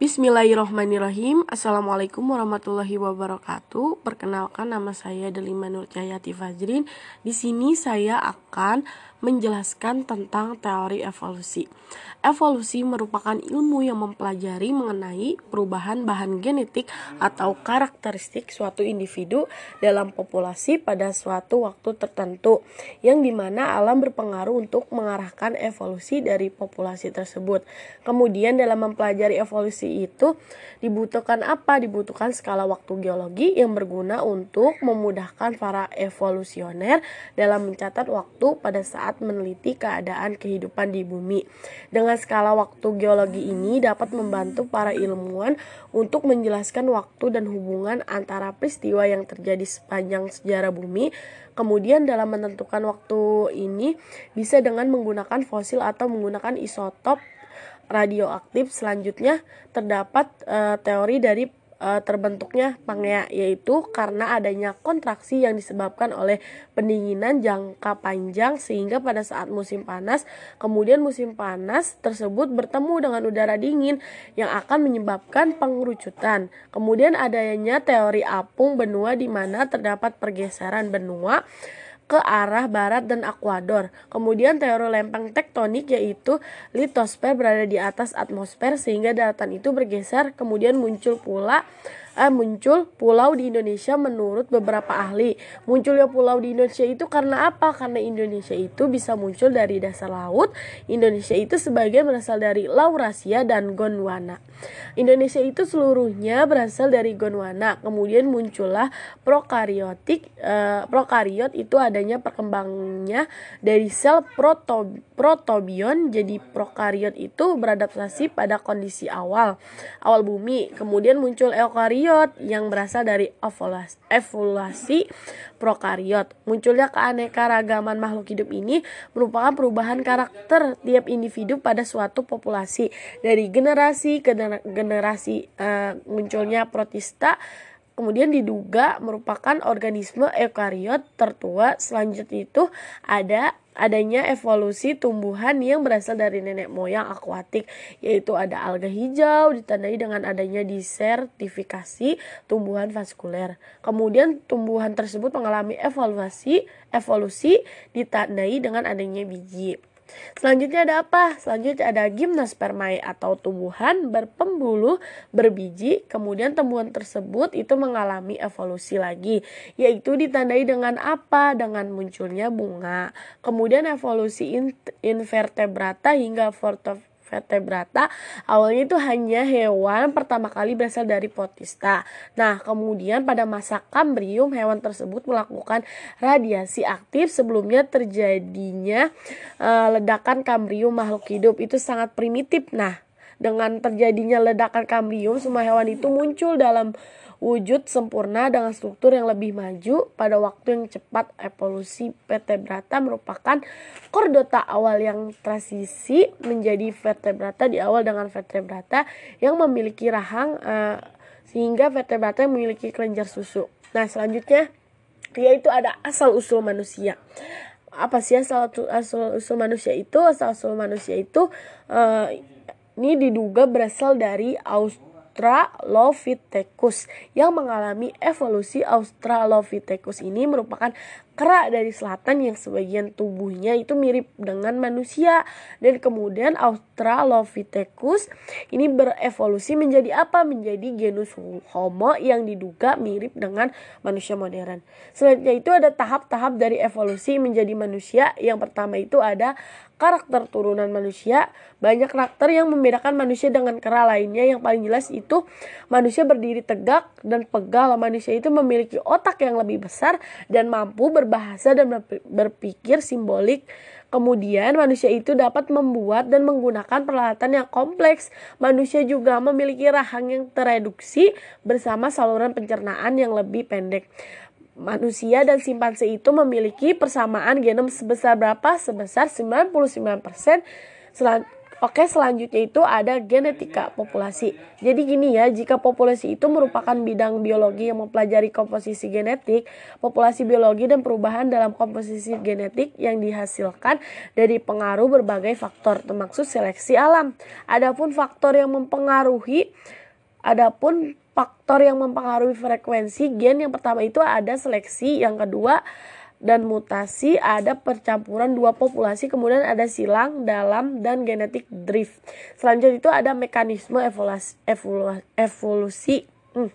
Bismillahirrohmanirrohim Assalamualaikum warahmatullahi wabarakatuh Perkenalkan nama saya Delima Nur Cahyati Fajrin Di sini saya akan menjelaskan tentang teori evolusi. Evolusi merupakan ilmu yang mempelajari mengenai perubahan bahan genetik atau karakteristik suatu individu dalam populasi pada suatu waktu tertentu, yang di mana alam berpengaruh untuk mengarahkan evolusi dari populasi tersebut. Kemudian dalam mempelajari evolusi itu dibutuhkan apa? Dibutuhkan skala waktu geologi yang berguna untuk memudahkan para evolusioner dalam mencatat waktu pada saat meneliti keadaan kehidupan di bumi. Dengan skala waktu geologi ini dapat membantu para ilmuwan untuk menjelaskan waktu dan hubungan antara peristiwa yang terjadi sepanjang sejarah bumi. Kemudian dalam menentukan waktu ini bisa dengan menggunakan fosil atau menggunakan isotop radioaktif. Selanjutnya terdapat uh, teori dari uh, terbentuknya pangea yaitu karena adanya kontraksi yang disebabkan oleh pendinginan jangka panjang sehingga pada saat musim panas kemudian musim panas tersebut bertemu dengan udara dingin yang akan menyebabkan pengerucutan. Kemudian adanya teori apung benua di mana terdapat pergeseran benua ke arah barat dan Ekuador. Kemudian teori lempeng tektonik yaitu litosfer berada di atas atmosfer sehingga daratan itu bergeser kemudian muncul pula eh, muncul pulau di Indonesia menurut beberapa ahli. Munculnya pulau di Indonesia itu karena apa? Karena Indonesia itu bisa muncul dari dasar laut. Indonesia itu sebagian berasal dari Laurasia dan Gondwana. Indonesia itu seluruhnya berasal dari Gondwana. Kemudian muncullah prokariotik. Eh, prokariot itu adanya perkembangannya dari sel proto, protobion. Jadi prokariot itu beradaptasi pada kondisi awal awal bumi. Kemudian muncul eukariot prokariot yang berasal dari evolusi prokariot. Munculnya keanekaragaman makhluk hidup ini merupakan perubahan karakter tiap individu pada suatu populasi dari generasi ke generasi uh, munculnya protista kemudian diduga merupakan organisme eukariot tertua. Selanjutnya itu ada adanya evolusi tumbuhan yang berasal dari nenek moyang akuatik yaitu ada alga hijau ditandai dengan adanya disertifikasi tumbuhan vaskuler. Kemudian tumbuhan tersebut mengalami evaluasi evolusi ditandai dengan adanya biji. Selanjutnya ada apa? Selanjutnya ada gimnospermae atau tumbuhan berpembuluh berbiji. Kemudian tumbuhan tersebut itu mengalami evolusi lagi, yaitu ditandai dengan apa? Dengan munculnya bunga. Kemudian evolusi invertebrata hingga vertebrata awalnya itu hanya hewan pertama kali berasal dari potista. Nah, kemudian pada masa Kambrium hewan tersebut melakukan radiasi aktif sebelumnya terjadinya uh, ledakan Kambrium makhluk hidup itu sangat primitif. Nah, dengan terjadinya ledakan Kambrium semua hewan itu muncul dalam wujud sempurna dengan struktur yang lebih maju pada waktu yang cepat. Evolusi vertebrata merupakan kordota awal yang transisi menjadi vertebrata di awal dengan vertebrata yang memiliki rahang uh, sehingga vertebrata memiliki kelenjar susu. Nah, selanjutnya yaitu ada asal usul manusia. Apa sih asal usul manusia itu? Asal usul manusia itu uh, ini diduga berasal dari Aus Australopithecus. Yang mengalami evolusi Australopithecus ini merupakan kera dari selatan yang sebagian tubuhnya itu mirip dengan manusia dan kemudian Australopithecus ini berevolusi menjadi apa? Menjadi genus Homo yang diduga mirip dengan manusia modern. Selanjutnya itu ada tahap-tahap dari evolusi menjadi manusia. Yang pertama itu ada karakter turunan manusia. Banyak karakter yang membedakan manusia dengan kera lainnya. Yang paling jelas itu manusia berdiri tegak dan pegal. Manusia itu memiliki otak yang lebih besar dan mampu ber berbahasa dan berpikir simbolik. Kemudian manusia itu dapat membuat dan menggunakan peralatan yang kompleks. Manusia juga memiliki rahang yang tereduksi bersama saluran pencernaan yang lebih pendek. Manusia dan simpanse itu memiliki persamaan genom sebesar berapa? Sebesar 99%. Selan Oke, selanjutnya itu ada genetika populasi. Jadi gini ya, jika populasi itu merupakan bidang biologi yang mempelajari komposisi genetik, populasi biologi dan perubahan dalam komposisi genetik yang dihasilkan dari pengaruh berbagai faktor, termasuk seleksi alam. Adapun faktor yang mempengaruhi adapun faktor yang mempengaruhi frekuensi gen yang pertama itu ada seleksi, yang kedua dan mutasi ada percampuran dua populasi kemudian ada silang dalam dan genetik drift selanjutnya itu ada mekanisme evolusi evolusi, Hmm.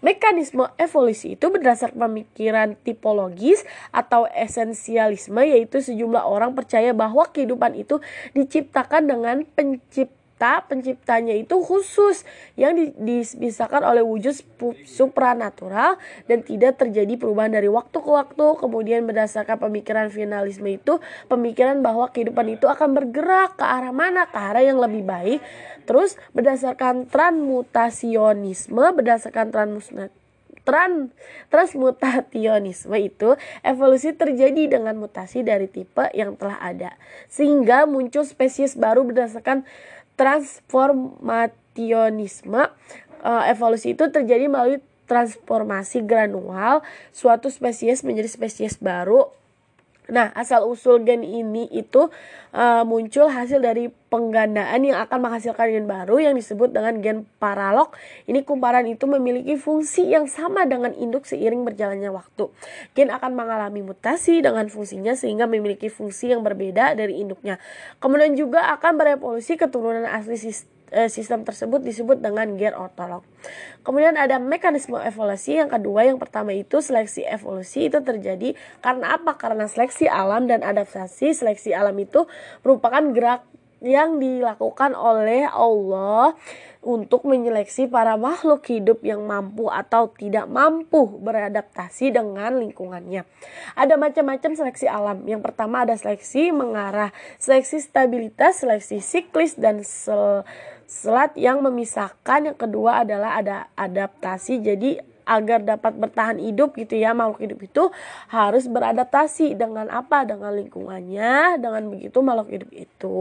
Mekanisme evolusi itu berdasar pemikiran tipologis atau esensialisme yaitu sejumlah orang percaya bahwa kehidupan itu diciptakan dengan pencipt pencipta penciptanya itu khusus yang dipisahkan oleh wujud supranatural dan tidak terjadi perubahan dari waktu ke waktu. Kemudian berdasarkan pemikiran finalisme itu pemikiran bahwa kehidupan itu akan bergerak ke arah mana? Ke arah yang lebih baik. Terus berdasarkan transmutasionisme berdasarkan transmutasionisme tran transmutationisme itu evolusi terjadi dengan mutasi dari tipe yang telah ada. Sehingga muncul spesies baru berdasarkan transformationisme uh, evolusi itu terjadi melalui transformasi gradual suatu spesies menjadi spesies baru Nah, asal usul gen ini itu uh, muncul hasil dari penggandaan yang akan menghasilkan gen baru yang disebut dengan gen paralog. Ini kumparan itu memiliki fungsi yang sama dengan induk seiring berjalannya waktu. Gen akan mengalami mutasi dengan fungsinya sehingga memiliki fungsi yang berbeda dari induknya. Kemudian juga akan berevolusi keturunan asli sistem sistem tersebut disebut dengan gen otolog. Kemudian ada mekanisme evolusi yang kedua, yang pertama itu seleksi evolusi itu terjadi karena apa? Karena seleksi alam dan adaptasi. Seleksi alam itu merupakan gerak yang dilakukan oleh Allah untuk menyeleksi para makhluk hidup yang mampu atau tidak mampu beradaptasi dengan lingkungannya. Ada macam-macam seleksi alam. Yang pertama ada seleksi mengarah, seleksi stabilitas, seleksi siklis dan sel selat yang memisahkan yang kedua adalah ada adaptasi. Jadi agar dapat bertahan hidup gitu ya makhluk hidup itu harus beradaptasi dengan apa? Dengan lingkungannya. Dengan begitu makhluk hidup itu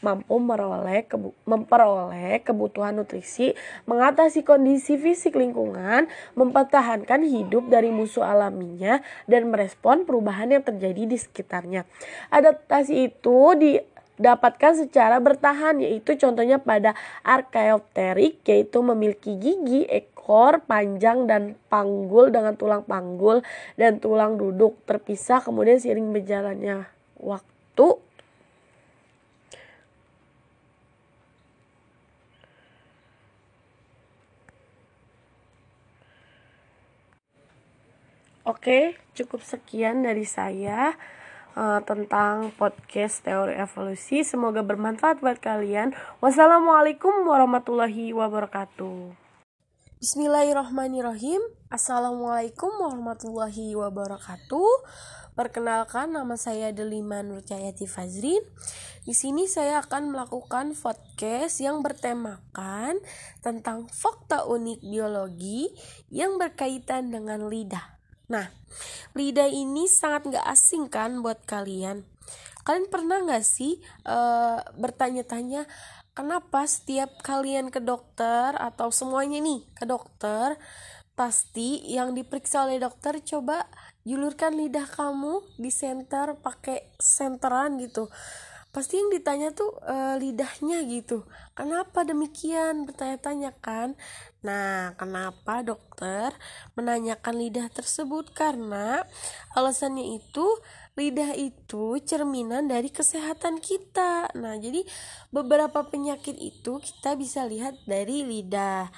mampu meroleh kebu memperoleh kebutuhan nutrisi mengatasi kondisi fisik lingkungan mempertahankan hidup dari musuh alaminya dan merespon perubahan yang terjadi di sekitarnya. Adaptasi itu di dapatkan secara bertahan yaitu contohnya pada Archaeopteryx yaitu memiliki gigi, ekor panjang dan panggul dengan tulang panggul dan tulang duduk. Terpisah kemudian seiring berjalannya waktu. Oke, cukup sekian dari saya uh, tentang podcast teori evolusi. Semoga bermanfaat buat kalian. Wassalamualaikum warahmatullahi wabarakatuh. Bismillahirrahmanirrahim. Assalamualaikum warahmatullahi wabarakatuh. Perkenalkan nama saya Delima Nurjayati Fazrin. Di sini saya akan melakukan podcast yang bertemakan tentang fakta unik biologi yang berkaitan dengan lidah. Nah, lidah ini sangat gak asing kan buat kalian. Kalian pernah gak sih uh, bertanya-tanya kenapa setiap kalian ke dokter atau semuanya nih ke dokter pasti yang diperiksa oleh dokter coba julurkan lidah kamu di center pakai senteran gitu pasti yang ditanya tuh e, lidahnya gitu. Kenapa demikian? Bertanya-tanya kan. Nah kenapa dokter menanyakan lidah tersebut? Karena alasannya itu lidah itu cerminan dari kesehatan kita. Nah jadi beberapa penyakit itu kita bisa lihat dari lidah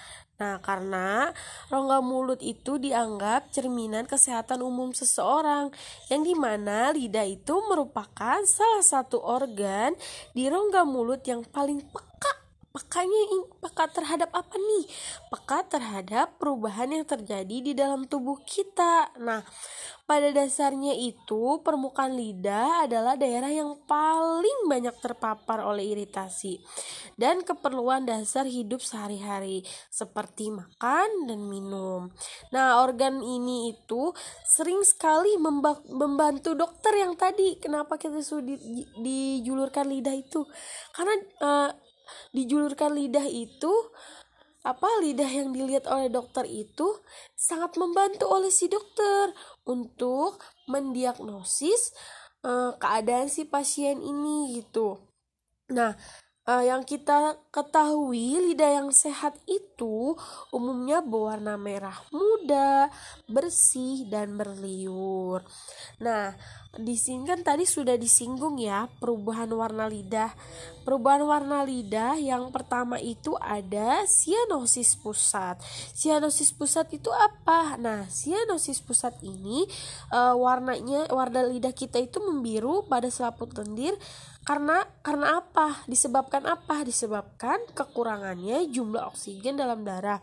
Nah, karena rongga mulut itu dianggap cerminan kesehatan umum seseorang, yang di mana lidah itu merupakan salah satu organ di rongga mulut yang paling peka Pekanya peka terhadap apa nih? Peka terhadap perubahan yang terjadi di dalam tubuh kita. Nah, pada dasarnya itu permukaan lidah adalah daerah yang paling banyak terpapar oleh iritasi dan keperluan dasar hidup sehari-hari seperti makan dan minum. Nah, organ ini itu sering sekali membantu dokter yang tadi kenapa kita sudah dijulurkan lidah itu? Karena uh, dijulurkan lidah itu apa lidah yang dilihat oleh dokter itu sangat membantu oleh si dokter untuk mendiagnosis uh, keadaan si pasien ini gitu. Nah, uh, yang kita ketahui lidah yang sehat itu umumnya berwarna merah muda, bersih dan berliur. Nah, di sini kan tadi sudah disinggung ya perubahan warna lidah. Perubahan warna lidah yang pertama itu ada sianosis pusat. Sianosis pusat itu apa? Nah, sianosis pusat ini uh, warnanya warna lidah kita itu membiru pada selaput lendir karena karena apa? Disebabkan apa? Disebabkan kekurangannya jumlah oksigen dalam darah.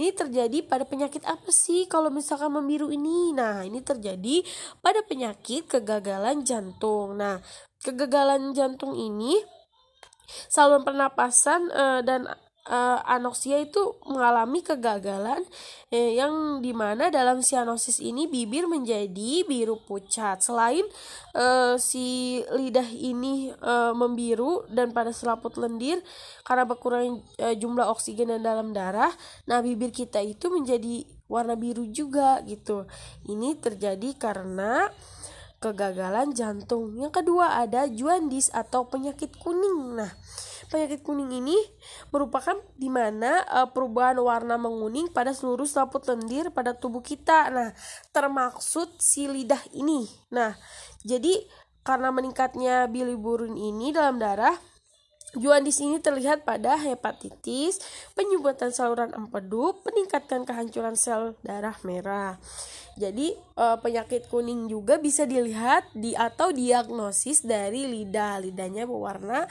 Ini terjadi pada penyakit apa sih kalau misalkan membiru ini? Nah, ini terjadi pada penyakit kegagalan jantung. Nah, kegagalan jantung ini saluran pernapasan uh, dan uh, anoksia itu mengalami kegagalan eh, yang di mana dalam sianosis ini bibir menjadi biru pucat. Selain uh, si lidah ini uh, membiru dan pada selaput lendir karena berkurang uh, jumlah oksigen dan dalam darah nah bibir kita itu menjadi warna biru juga gitu. Ini terjadi karena kegagalan jantung. Yang kedua ada jaundice atau penyakit kuning. Nah penyakit kuning ini merupakan di mana uh, perubahan warna menguning pada seluruh selaput lendir pada tubuh kita. Nah, termaksud si lidah ini. Nah, jadi karena meningkatnya bilirubin ini dalam darah, Juandis ini terlihat pada hepatitis, penyumbatan saluran empedu, peningkatan kehancuran sel darah merah. Jadi eh, penyakit kuning juga bisa dilihat di atau diagnosis dari lidah. Lidahnya berwarna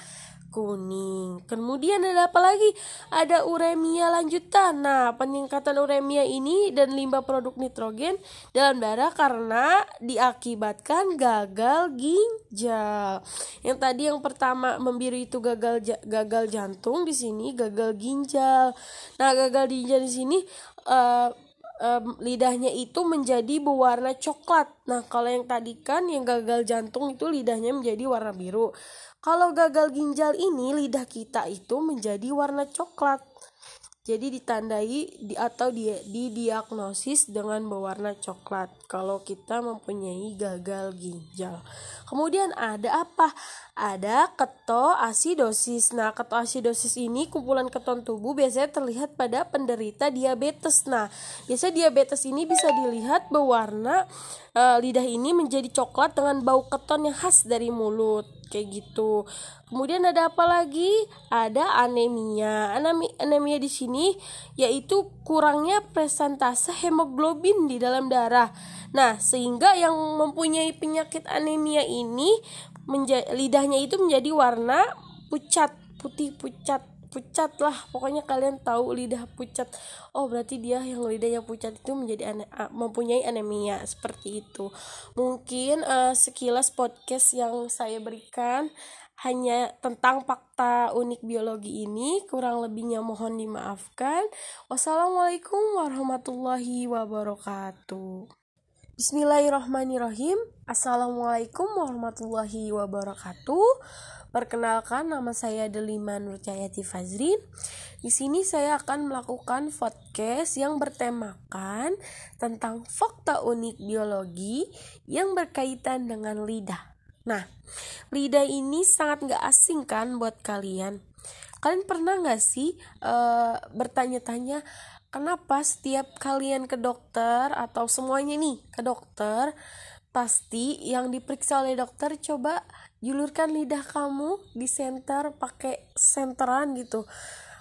kuning. Kemudian ada apa lagi? Ada uremia lanjutan. Nah, peningkatan uremia ini dan limbah produk nitrogen dalam darah karena diakibatkan gagal ginjal. Yang tadi yang pertama membiru itu gagal gagal jantung di sini gagal ginjal. Nah, gagal ginjal di sini uh, um, lidahnya itu menjadi berwarna coklat. Nah, kalau yang tadi kan yang gagal jantung itu lidahnya menjadi warna biru. Kalau gagal ginjal ini lidah kita itu menjadi warna coklat. Jadi ditandai di atau di, didiagnosis dengan berwarna coklat kalau kita mempunyai gagal ginjal. Kemudian ada apa? Ada ketoasidosis. Nah, ketoasidosis ini kumpulan keton tubuh biasanya terlihat pada penderita diabetes. Nah, biasanya diabetes ini bisa dilihat berwarna e, lidah ini menjadi coklat dengan bau keton yang khas dari mulut kayak gitu. Kemudian ada apa lagi? Ada anemia. Anemia, anemia di sini yaitu kurangnya presentase hemoglobin di dalam darah. Nah, sehingga yang mempunyai penyakit anemia ini lidahnya itu menjadi warna pucat, putih pucat pucat lah. Pokoknya kalian tahu lidah pucat. Oh berarti dia yang lidahnya pucat itu menjadi ane mempunyai anemia. Seperti itu. Mungkin uh, sekilas podcast yang saya berikan hanya tentang fakta unik biologi ini. Kurang lebihnya mohon dimaafkan. Wassalamualaikum warahmatullahi wabarakatuh Bismillahirrahmanirrahim Assalamualaikum warahmatullahi wabarakatuh Perkenalkan nama saya Delima Nurjayati Fazrin. Di sini saya akan melakukan podcast yang bertemakan tentang fakta unik biologi yang berkaitan dengan lidah. Nah, lidah ini sangat gak asing kan buat kalian. Kalian pernah gak sih uh, bertanya-tanya kenapa setiap kalian ke dokter atau semuanya nih ke dokter pasti yang diperiksa oleh dokter coba julurkan lidah kamu di center pakai senteran gitu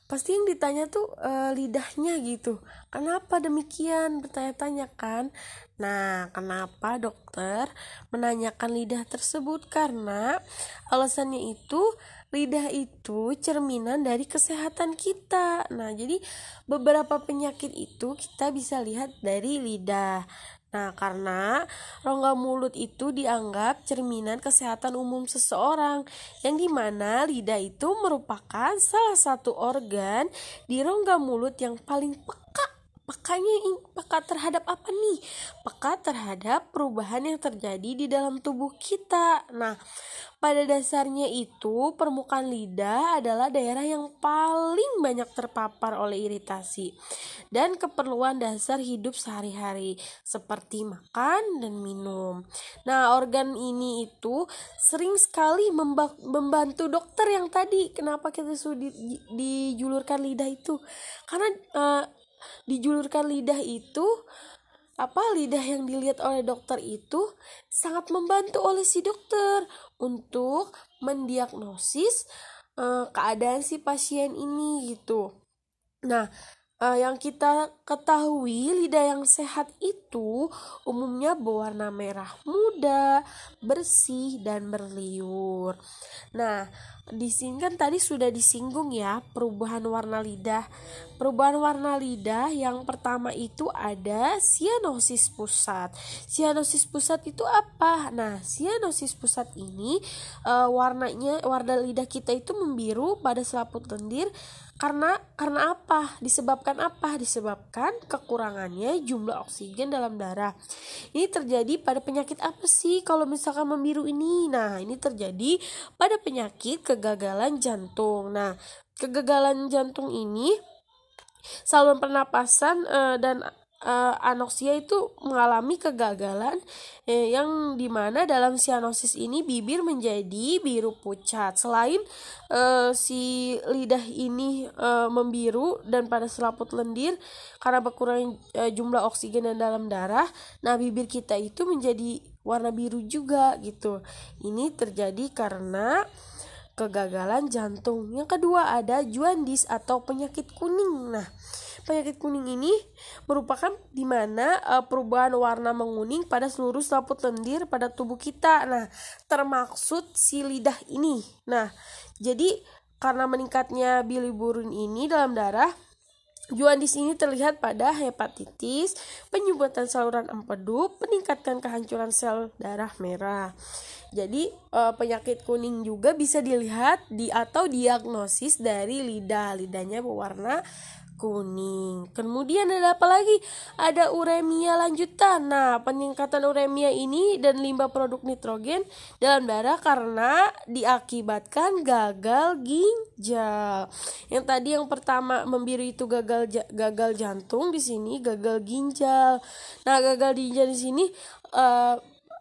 pasti yang ditanya tuh e, lidahnya gitu kenapa demikian bertanya-tanya kan nah kenapa dokter menanyakan lidah tersebut karena alasannya itu lidah itu cerminan dari kesehatan kita. Nah, jadi beberapa penyakit itu kita bisa lihat dari lidah. Nah, karena rongga mulut itu dianggap cerminan kesehatan umum seseorang, yang di mana lidah itu merupakan salah satu organ di rongga mulut yang paling peka Pekanya peka terhadap apa nih? Peka terhadap perubahan yang terjadi di dalam tubuh kita. Nah, pada dasarnya itu permukaan lidah adalah daerah yang paling banyak terpapar oleh iritasi dan keperluan dasar hidup sehari-hari seperti makan dan minum. Nah, organ ini itu sering sekali membantu dokter yang tadi kenapa kita sudah dijulurkan lidah itu karena uh, dijulurkan lidah itu apa lidah yang dilihat oleh dokter itu sangat membantu oleh si dokter untuk mendiagnosis uh, keadaan si pasien ini gitu. Nah, uh, yang kita ketahui lidah yang sehat itu umumnya berwarna merah muda, bersih dan berliur. Nah, di sini kan tadi sudah disinggung ya perubahan warna lidah. Perubahan warna lidah yang pertama itu ada sianosis pusat. Sianosis pusat itu apa? Nah, sianosis pusat ini uh, warnanya warna lidah kita itu membiru pada selaput lendir karena karena apa? Disebabkan apa? Disebabkan kekurangannya jumlah oksigen dalam darah. Ini terjadi pada penyakit apa sih kalau misalkan membiru ini? Nah, ini terjadi pada penyakit kegagalan jantung. Nah, kegagalan jantung ini saluran pernapasan uh, dan uh, anoksia itu mengalami kegagalan eh, yang di mana dalam sianosis ini bibir menjadi biru pucat. Selain uh, si lidah ini uh, membiru dan pada selaput lendir karena berkurang uh, jumlah oksigen dan dalam darah nah bibir kita itu menjadi warna biru juga gitu. Ini terjadi karena kegagalan jantung. Yang kedua ada jaundice atau penyakit kuning. Nah Penyakit kuning ini merupakan di mana uh, perubahan warna menguning pada seluruh selaput lendir pada tubuh kita. Nah, termaksud si lidah ini. Nah, jadi karena meningkatnya bilirubinan ini dalam darah, Juandis ini terlihat pada hepatitis, penyumbatan saluran empedu, peningkatan kehancuran sel darah merah. Jadi eh, penyakit kuning juga bisa dilihat di atau diagnosis dari lidah. Lidahnya berwarna kuning. Kemudian ada apa lagi? Ada uremia lanjutan. Nah, peningkatan uremia ini dan limbah produk nitrogen dalam darah karena diakibatkan gagal ginjal. Yang tadi yang pertama membiru itu gagal gagal jantung di sini gagal ginjal. Nah, gagal ginjal di sini uh,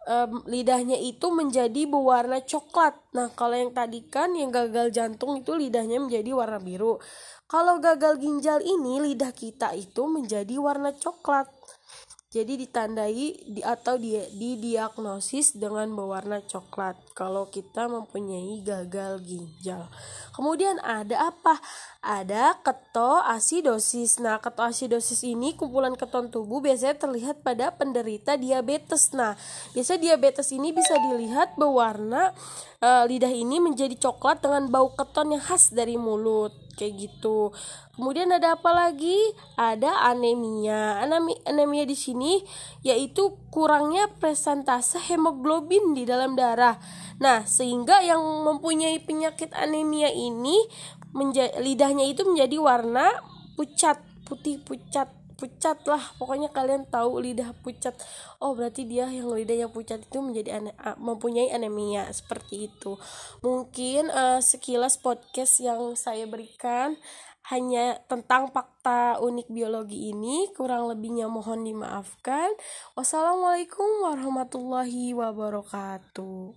um, lidahnya itu menjadi berwarna coklat. Nah, kalau yang tadi kan yang gagal jantung itu lidahnya menjadi warna biru. Kalau gagal ginjal ini lidah kita itu menjadi warna coklat. Jadi ditandai di atau di, didiagnosis dengan berwarna coklat kalau kita mempunyai gagal ginjal. Kemudian ada apa? Ada ketoasidosis. Nah, ketoasidosis ini kumpulan keton tubuh biasanya terlihat pada penderita diabetes. Nah, biasa diabetes ini bisa dilihat berwarna e, lidah ini menjadi coklat dengan bau keton yang khas dari mulut kayak gitu. Kemudian ada apa lagi? Ada anemia. Anemia, anemia di sini yaitu kurangnya presentase hemoglobin di dalam darah. Nah, sehingga yang mempunyai penyakit anemia ini lidahnya itu menjadi warna pucat, putih pucat pucat lah. Pokoknya kalian tahu lidah pucat. Oh berarti dia yang lidahnya pucat itu menjadi ane mempunyai anemia. Seperti itu. Mungkin uh, sekilas podcast yang saya berikan hanya tentang fakta unik biologi ini. Kurang lebihnya mohon dimaafkan. Wassalamualaikum warahmatullahi wabarakatuh